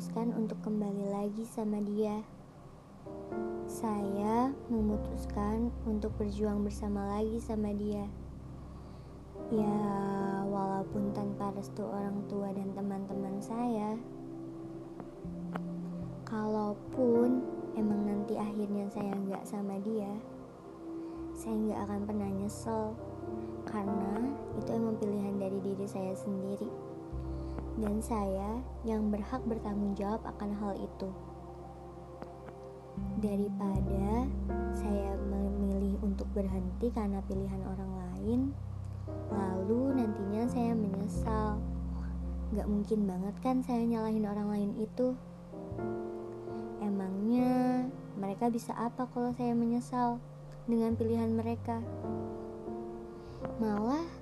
memutuskan untuk kembali lagi sama dia. Saya memutuskan untuk berjuang bersama lagi sama dia. Ya, walaupun tanpa restu orang tua dan teman-teman saya. Kalaupun emang nanti akhirnya saya nggak sama dia, saya nggak akan pernah nyesel karena itu emang pilihan dari diri saya sendiri dan saya yang berhak bertanggung jawab akan hal itu. Daripada saya memilih untuk berhenti karena pilihan orang lain lalu nantinya saya menyesal. Gak mungkin banget kan saya nyalahin orang lain itu? Emangnya mereka bisa apa kalau saya menyesal dengan pilihan mereka? Malah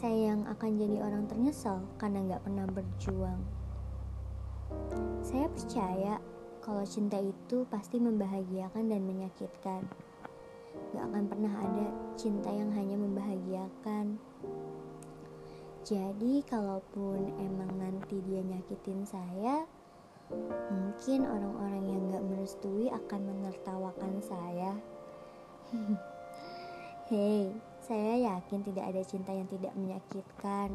saya yang akan jadi orang ternyesal karena gak pernah berjuang. Saya percaya kalau cinta itu pasti membahagiakan dan menyakitkan. Gak akan pernah ada cinta yang hanya membahagiakan. Jadi kalaupun emang nanti dia nyakitin saya, mungkin orang-orang yang gak merestui akan menertawakan saya. Hei, saya yakin tidak ada cinta yang tidak menyakitkan.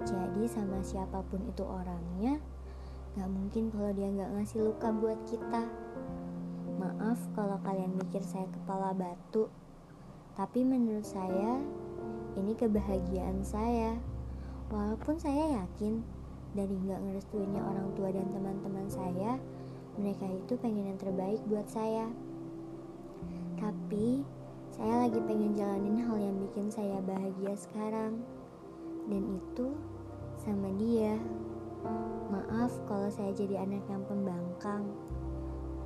Jadi sama siapa pun itu orangnya, gak mungkin kalau dia gak ngasih luka buat kita. Maaf kalau kalian mikir saya kepala batu, tapi menurut saya ini kebahagiaan saya. Walaupun saya yakin dari gak ngerestuinnya orang tua dan teman-teman saya, mereka itu pengen yang terbaik buat saya. Saya lagi pengen jalanin hal yang bikin saya bahagia sekarang. Dan itu sama dia. Maaf kalau saya jadi anak yang pembangkang.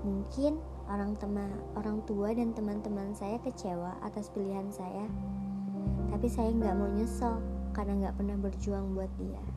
Mungkin orang teman, orang tua dan teman-teman saya kecewa atas pilihan saya. Tapi saya nggak mau nyesel karena nggak pernah berjuang buat dia.